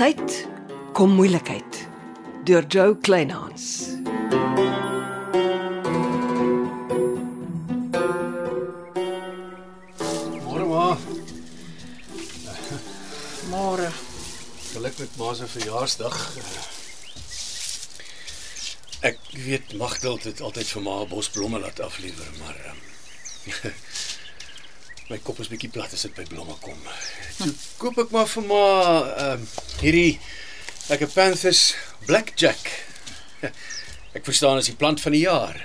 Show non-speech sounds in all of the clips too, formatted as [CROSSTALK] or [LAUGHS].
tyd kom moeilikheid deur Joe Kleinhans. Môre ma, Môre. geluk met ma se verjaarsdag. Ek weet Magdalt het altyd vir ma 'n bos blomme laat aflewer, maar um, my kop is bietjie plat as dit by blomme kom. So koop ek maar vir ma um, hierdie lekker Panthers Blackjack. [LAUGHS] Ek verstaan as die plant van die jaar.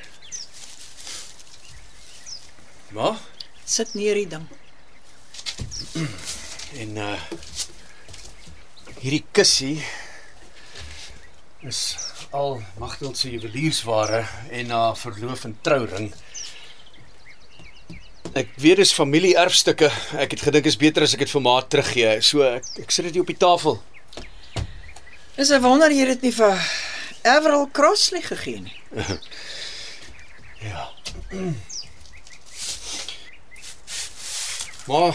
Ma, Sit neer die ding. [CLEARS THROAT] En uh hierdie kussie is al Magdalt se juweliersware en haar verloof en trouring. Ek weet dis familie-erfstukke. Ek het gedink is beter as ek dit vir ma teruggee. So ek, ek sit dit hier op die tafel. Is 'n wonder jy dit nie vir Everal Crossley gegee nie. [LAUGHS] Ja. [CLEARS THROAT] Maar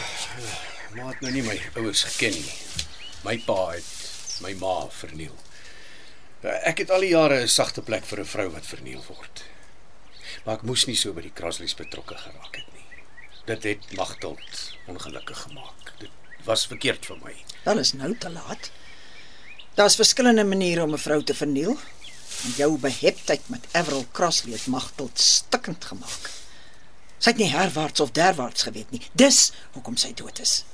ma het nou nie my ouers geken nie. My pa het my ma verniel. Ek het al die jare 'n sagte plek vir 'n vrou wat verniel word. Maar ek moes nie so by die Crosleys betrokke geraak het nie. Dit het Magdalt ongelukkig gemaak. Dit was verkeerd vir my. Dan is nou te laat. Daar's verskillende maniere om 'n vrou te verniel. En jou beheptheid met Everal Crossley het Magteld stikkend gemaak. Sy het nie herwaarts of derwaarts geweet nie. Dis hoekom sy dood is.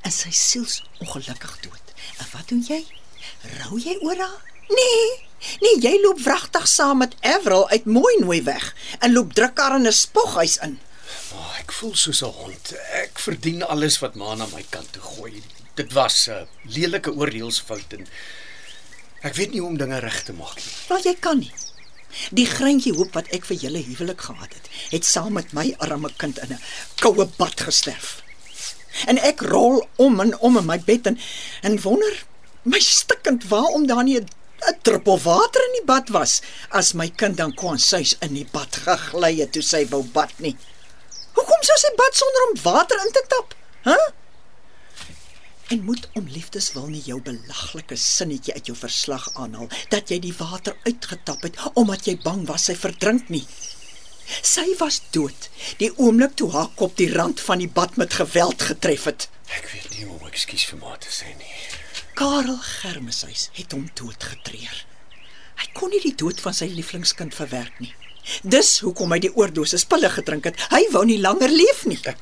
En sy siels ongelukkig dood. En wat doen jy? Rou jy oor haar? Nee. Nee, jy loop wragtig saam met Everal uit mooi nooi weg en loop druk haar in 'n spoghuis in. Ek voel soos 'n hond. Ek verdien alles wat ma na my kant toe gooi. Dit was 'n lelike oordeelsfout en ek weet nie hoe om dinge reg te maak nie. Wel jy kan nie. Die greintjie hoop wat ek vir julle huwelik gehad het, het saam met my arme kind in 'n koue bad gesterf. En ek rol om en om in my bed en en wonder my stikkend waarom daar nie 'n 'n druppel water in die bad was as my kind dan kon suis in die bad gegly het toe sy wou bad nie. Hoekom sou sy bad sonder om water in te tap? Hæ? Huh? En moet om liefdeswil nie jou belaglike sinnetjie uit jou verslag aanhaal dat jy die water uitgetap het omdat jy bang was sy verdrink nie. Sy was dood die oomblik toe haar kop die rand van die bad met geweld getref het. Ek weet nie hoe om ekskuus vir ma te sê nie. Karel Germeshuis het hom doodgetreur. Hy kon nie die dood van sy lieflingskind verwerk nie. Dis hoekom hy die oordosis pille gedrink het. Hy wou nie langer leef nie. Ek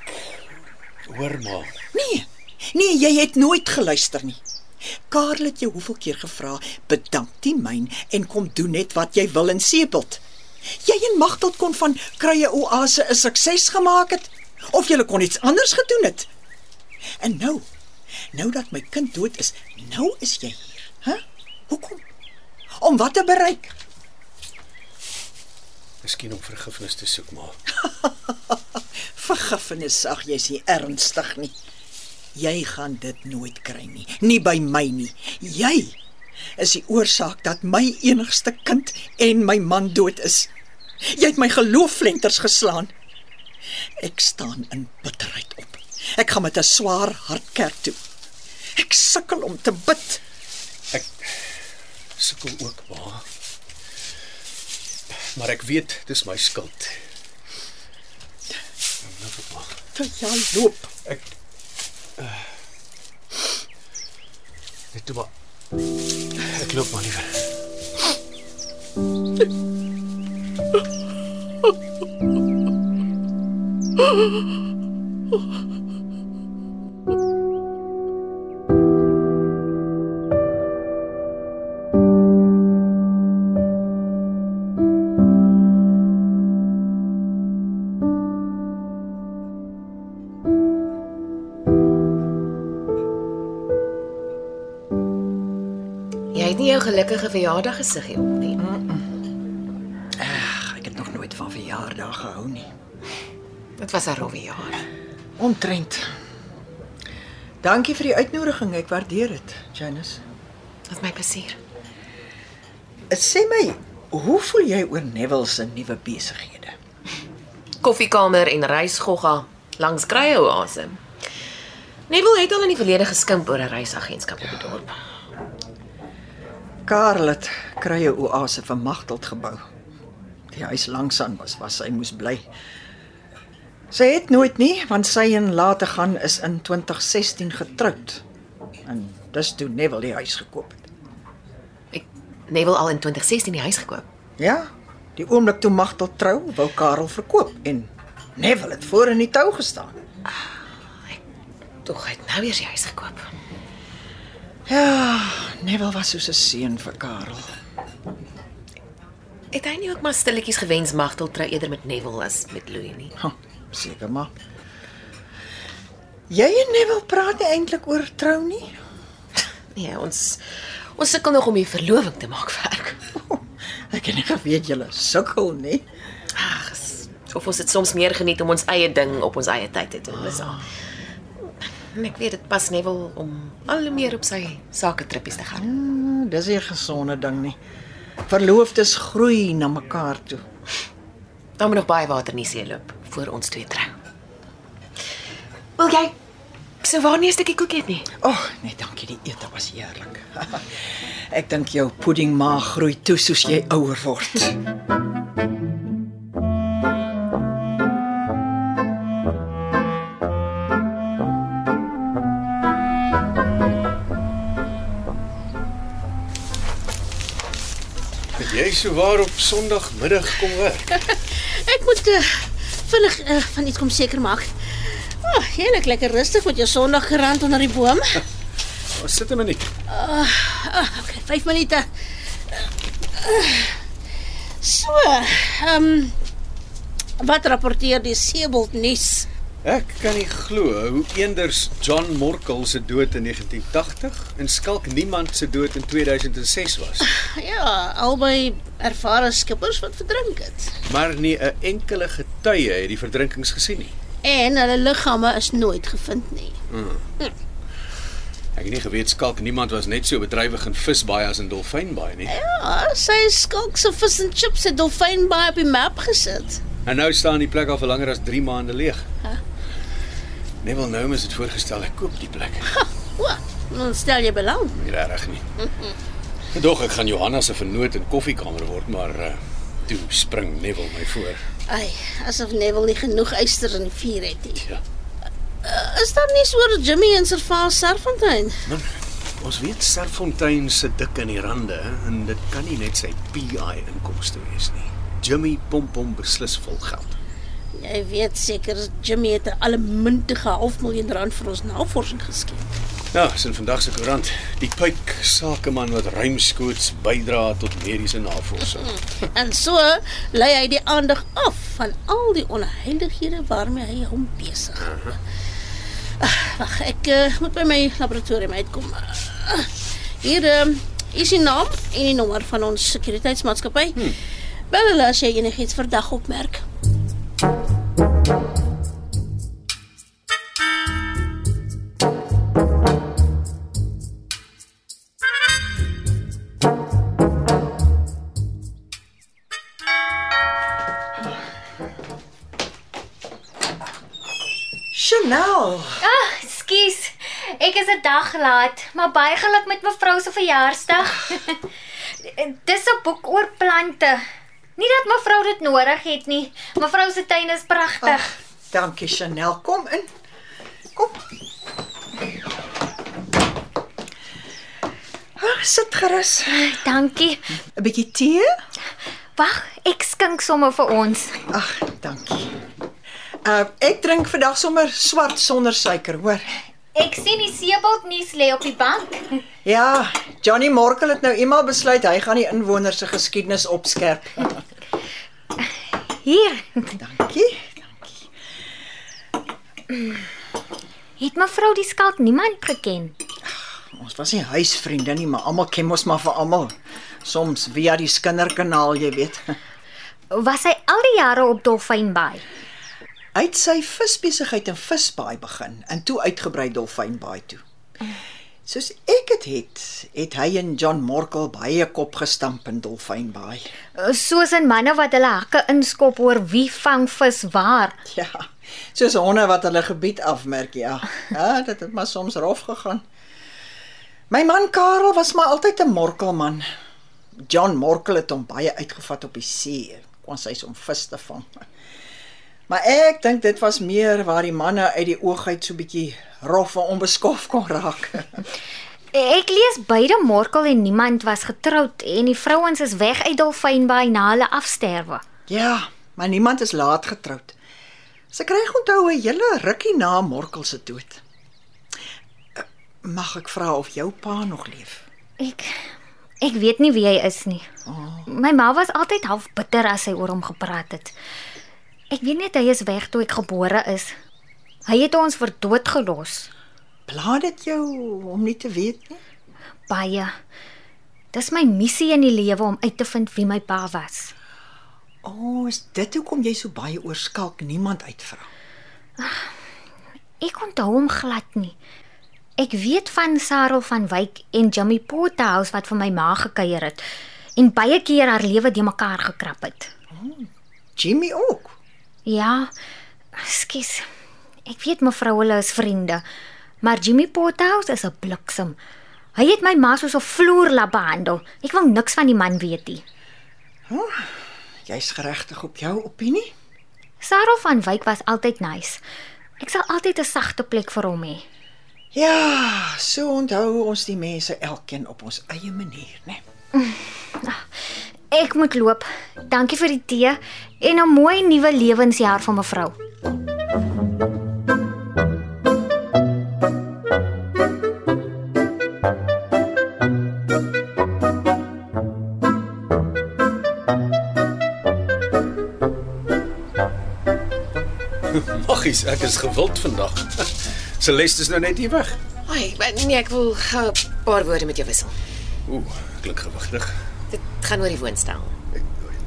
hoor maar. Nee. Nee, jy het nooit geluister nie. Karel het jou hoeveel keer gevra, "Bedank die myn en kom doen net wat jy wil in Sepelt." Jy en Magteld kon van krye oase 'n sukses gemaak het of jy kon iets anders gedoen het. En nou, nou dat my kind dood is, nou is jy hier, hè? Hoekom? Om wat te bereik? Miskien om vergifnis te soek maar. [LAUGHS] Vergifnis, ag jy's nie ernstig nie. Jy gaan dit nooit kry nie, nie by my nie. Jy is die oorsaak dat my enigste kind en my man dood is. Jy het my geloofflenters geslaan. Ek staan in bitterheid op. Ek gaan met 'n swaar hart kerk toe. Ek sukkel om te bid. Ek sukkel ook maar. Maar ek weet dis my skuld. Nou wag. Vir jou loop. Ek uh, Net toe maar. Ek loop maar liewer. [LAUGHS] Jy het nie jou gelukkige verjaardag gesiggie op nie. Ag, ek het nog nooit van verjaardag gehou nie. Dit was 'n rowwe jaar. Omtrent. Dankie vir die uitnodiging, ek waardeer dit, Janice. Dit my plesier. Sê my, hoe voel jy oor Neville se nuwe besighede? Koffiekamer en reisgogga langs Krye Oase. Neville het al in die verlede geskimp oor 'n reisagentskap op die dorp. Karel het krye oase vir Magteld gebou. Die huis langs aan was waar sy moes bly. Sy het nooit nie, want sy en later gaan is in 2016 getroud. En dis toe Neville die huis gekoop het. Ek Neville al in 2016 die huis gekoop. Ja, die oomblik toe Magteld trou, wou Karel verkoop en Neville het voor in die tou gestaan. Tog hy het nou weer die huis gekoop. Ja, Neville was soos 'n seun vir Karel. Het hy nie ook maar stilletjies gewens Magtel trou eerder met Neville as met Louis nie? Ha, seker maar. Jy en Neville praat nie eintlik oor trou nie. Nee, ons ons sukkel nog om die verloving te maak werk. Ek het nie geweet julle sukkel nie. Ag, of ons dit soms meer geniet om ons eie ding op ons eie tyd te doen, dis al. En ek weet dit pas Neville om al hoe meer op sy sake trippies te gaan. Hmm, dis nie 'n gesonde ding nie. Verloofdes groei na mekaar toe. Daar moet nog baie water in die see loop voor ons twee trou. Wil jy so waar nie 'n stukkie koekie eet nie? O, oh, nee, dankie, die ete was heerlik. [LAUGHS] Ek dink jou puddingmaag groei toe soos jy ouer word. So waar op Sondagmiddag kom werk? [LAUGHS] Ek moet uh, vinnig uh, van iets kom seker maak. Oh, heerlik lekker rustig met jou Sondag gerand onder die boom. [LAUGHS] Ons sit 'n minuut. Ah, okay, 5 minute. Uh, so, ehm um, wat rapporteer die Seebold nuus? Ek kan nie glo hoe eenders John Morkel se dood in 1980 en skalk niemand se dood in 2006 was. [LAUGHS] Ja, albei ervare skippers wat verdrink het. Maar nie 'n enkele getuie het die verdrinkings gesien nie. En hulle liggame is nooit gevind nie. Ek het nie geweet skalk niemand was net so bedrywig in visbaai as in dolfynbaai nie. Ja, sy skalk se vis en chips het dolfynbaai op die map gesit. En nou staan die plek al vir langer as 3 maande leeg. Ha. Neville Noumus het voorgestel ek koop die plek. [LAUGHS] O, dan stel jy belang. Nie regtig nie. [LAUGHS] Dog ek gaan Johanna se vernoot in koffiekamer word, maar uh, toe spring Neville my voor. Ai, asof Neville nie genoeg yster in die vuur het nie. Ja. Uh, is daar nie oor Jimmy en Servaas Serfontein? Man, ons weet Serfontein se dik in die rande en dit kan nie net sy PI inkomste wees nie. Jimmy pomp hom beslis vol geld. Jy weet seker Jimmy het 'n allemintige half miljoen rand vir ons navorsing geskenk. Ja, is in vandag se koerant. Die pyk sakeman wat ruimskoots bydra tot mediese navorsing. [LAUGHS] En so lei hy die aandag af van al die onheilighede waarmee hy hom besig hou. Ah, Wag, ek uh, moet by my laboratorium uitkom. Uh, hier uh, is die naam en die nommer van ons sekuriteitsmaatskappy. Hmm. Bel hulle as jy enigiets verdag opmerk. Ek is 'n dag laat, maar baie geluk met mevrou se verjaarsdag. [LAUGHS] Dis 'n boek oor plante. Nie dat mevrou dit nodig het nie. Mevrou se tuin is pragtig. Ag, dankie Chanel. Kom in. Kom. Ah, sit gerus. Dankie. 'n Bietjie tee? Wag, ek skink sommer vir ons. Ag, dankie. Uh ek drink vandag sommer swart sonder suiker, hoor. Ek sien die seebold nuus lê op die bank. Ja, Johnny Morkel het nou eendag besluit hy gaan die inwoners se geskiedenis opskerp. Hier. Dankie. Het mevrou die skalk niemand geken? Ons was nie huisvriende nie, maar almal ken mos maar vir almal. Soms via die skinderkanaal, jy weet. Was hy al die jare op Dolfynbaai? Hy het sy visbesigheid in Visbaai begin en toe uitgebrei Dolfynbaai toe. Soos ek dit het, het hy en John Morkel baie kop gestamp in Dolfynbaai. Soos in manne wat hulle hakke inskop oor wie vang vis waar. Ja, soos honde wat hulle gebied afmerk, ja. [LAUGHS] Ja, dit het maar soms rof gegaan. My man Karel was maar altyd 'n morkelman. John Morkel het hom baie uitgevat op die see, kon sy om vis te vang. Maar ek dink dit was meer waar die manne uit die oog uit so bietjie rof en onbeskof kon raak. [LAUGHS] Ek lees beide Morkel en niemand was getroud en die vrouens is weg uit Dolfynbaai na hulle afsterwe. ja, maar niemand is laat getroud. Sy kry onthou 'n hele rukkie na Morkel se dood. Mag ek vra of jou pa nog leef? Ek ek weet nie wie hy is nie. My ma was altyd half bitter as sy oor hom gepraat het. Ek weet net hy is weg toe ek gebore is. Hy het ons vir dood gelos. Pla dit jou om nie te weet nie? Baie. Dis my missie in die lewe om uit te vind wie my pa was. O, oh, is dit hoekom jy so baie oor skalk niemand uitvra? Ek onthou hom glad nie. Ek weet van Sarel van Wyk en Jimmy Pothouse wat vir my ma gekuier het en baie keer haar lewe de mekaar gekrap het. Jimmy ook. Ja, skus. Ek weet mevrou hulle is vriende, maar Jimmy Pothouse is 'n bliksem. Hy het my ma soos 'n vloerlap behandel. Ek wou niks van die man weet nie. Jy's geregtig op jou opinie? Sarel van Wyk was altyd nice. Ek sal altyd 'n sagte plek vir hom hê. Ja, so onthou ons die mense elkeen op ons eie manier, né? Ek moet loop. Dankie vir die tee en 'n mooi nuwe lewensjaar vir mevrou. [LAUGHS] Maggies, ek is gewild vandag. [LAUGHS] Celeste is nou net hier weg. Ai, maar nee, ek wil gou 'n paar woorde met jou wissel. Ooh, klink gewigtig. Dit gaan oor die woonstel.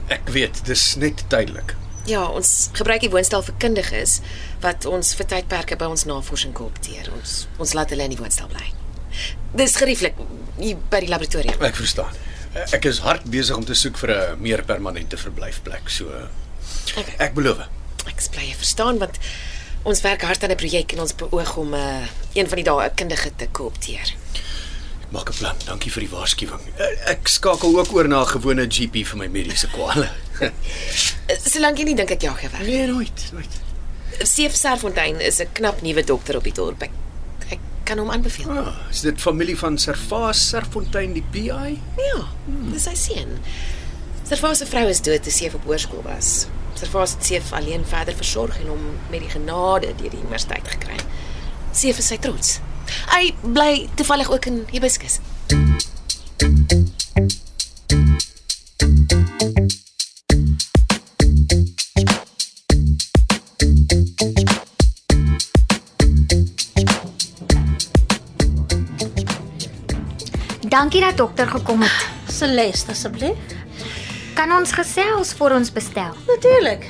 Ek weet, dis net tydelik. Ja, ons gebruik die woonstel vir kundiges wat ons vir tydperke by ons navorsing koopteer. Ons ons laat hulle in die woonstel bly. Dis gerieflik hier by die laboratorium. Ek verstaan. Ek is hard besig om te soek vir 'n meer permanente verblyfplek, so Okay. ek beloof. Ek bly jy verstaan want ons werk hard aan 'n projek en ons beoog om 'n uh, een van die dae 'n kundige te koopteer. Maak 'n plan. Dankie vir die waarskuwing. Ek skakel ook oor na 'n gewone GP vir my mediese kwale. [LAUGHS] Solank jy nie dink ek jag jou weg. nee, nooit, nooit. Seef Serfontein is 'n knap nuwe dokter op die dorp. Ek, ek kan hom aanbeveel. Ah, is dit familie van Servaas Serfontein die PI? Ja, dis sy seun. Servaas se vrou is dood toe Seef op hoërskool was. Servaas het Seef alleen verder versorg en hom met die genade deur die universiteit gekry. Seef is sy trots. Hy bly toevallig ook in Hibiscus. Dankie dat dokter gekom het. Celeste asseblief. Kan ons gesels voor ons bestel? Natuurlik.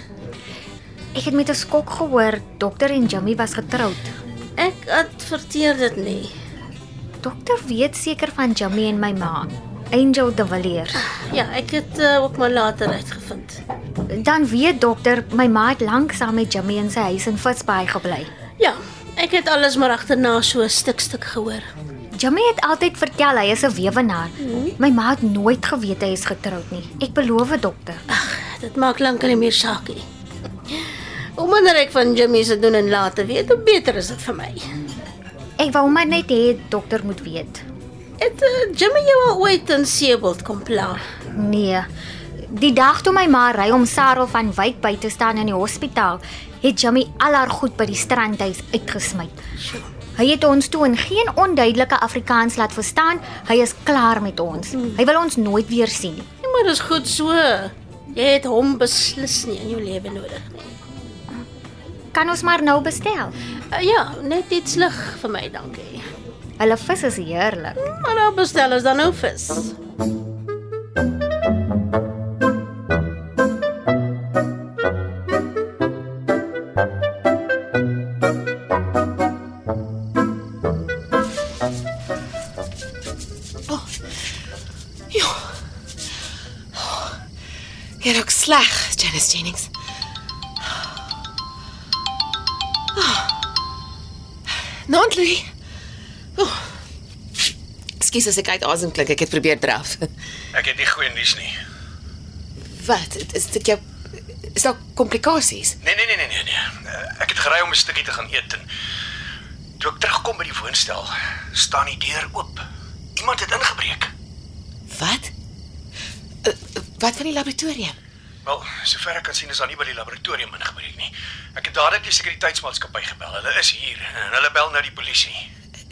Ek het met 'n skok gehoor dokter en Jimmy was getroud. Ek adverteer dit nie. Dokter weet seker van Jimmy en my ma, Angel de Villiers. Ja, ek het uh, ook maar later uitgevind. Dan weet dokter my ma het lank saam met Jimmy in sy huis in Visbaai gebly. Ja, ek het alles maar agterna so stuk stuk gehoor. Jimmy het altyd vertel hy is 'n weewenaar. My ma het nooit geweet hy is getroud nie. Ek beloof dokter. Dit maak lankal nie meer saak nie. Hoe minder ek van Jimmy se doen en late weet, hoe beter is dit vir my. Ek wou maar net hê dokter moet weet. Het uh, Jimmy jou al ooit in Seebold kom pla? Nee. Die dag toe my ma ry om Sarel van Wyk by te staan in die hospitaal, het Jimmy al haar goed by die strandhuis uitgesmy. Hy het ons toe in geen onduidelike Afrikaans laat verstaan hy is klaar met ons. Hy wil ons nooit weer sien nie. Nee, maar dis goed so. Jy het hom beslis nie in jou lewe nodig nie. Kan ons maar nou bestel. Uh, ja, net iets lig vir my, dankie. Hulle vis is heerlik. Maar nou bestel ons dan nou vis. Ja. Jy raak sleg, Janice Jennings. Oh. Nantlie. Oh. Ekskuus as ek uit asem klink. Ek het probeer draf. Ek het nie goeie nuus nie. Wat? Is dit jou is daar komplikasies? Nee nee nee nee nee nee. Eh, Ek het gery om 'n stukkie te gaan eet en toe ek terugkom by die woonstel, staan die deur oop. Iemand het ingebreek. Wat? Uh, wat van die laboratorium? Wel, sover ek kan sien is daar nie by die laboratorium ingebreek nie. Ek het dadelik die sekuriteitsmaatskappy gebel. Hulle is hier en hulle bel nou die polisie.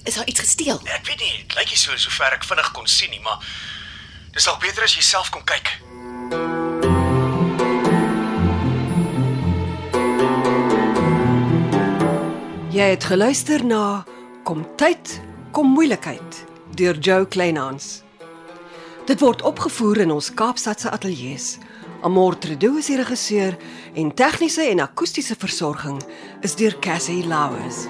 Is daar iets gesteel? Ek weet nie, dit lyk nie so sover ek vinnig kon sien nie, maar dis dalk beter as jy self kom kyk. Jy het geluister na Kom tyd, kom moeilikheid deur Jo Kleinhans. Dit word opgevoer in ons Kaapstadse ateljee se. Amor Tredo is die regisseur en tegniese en akoestiese versorging is deur Cassie Louws.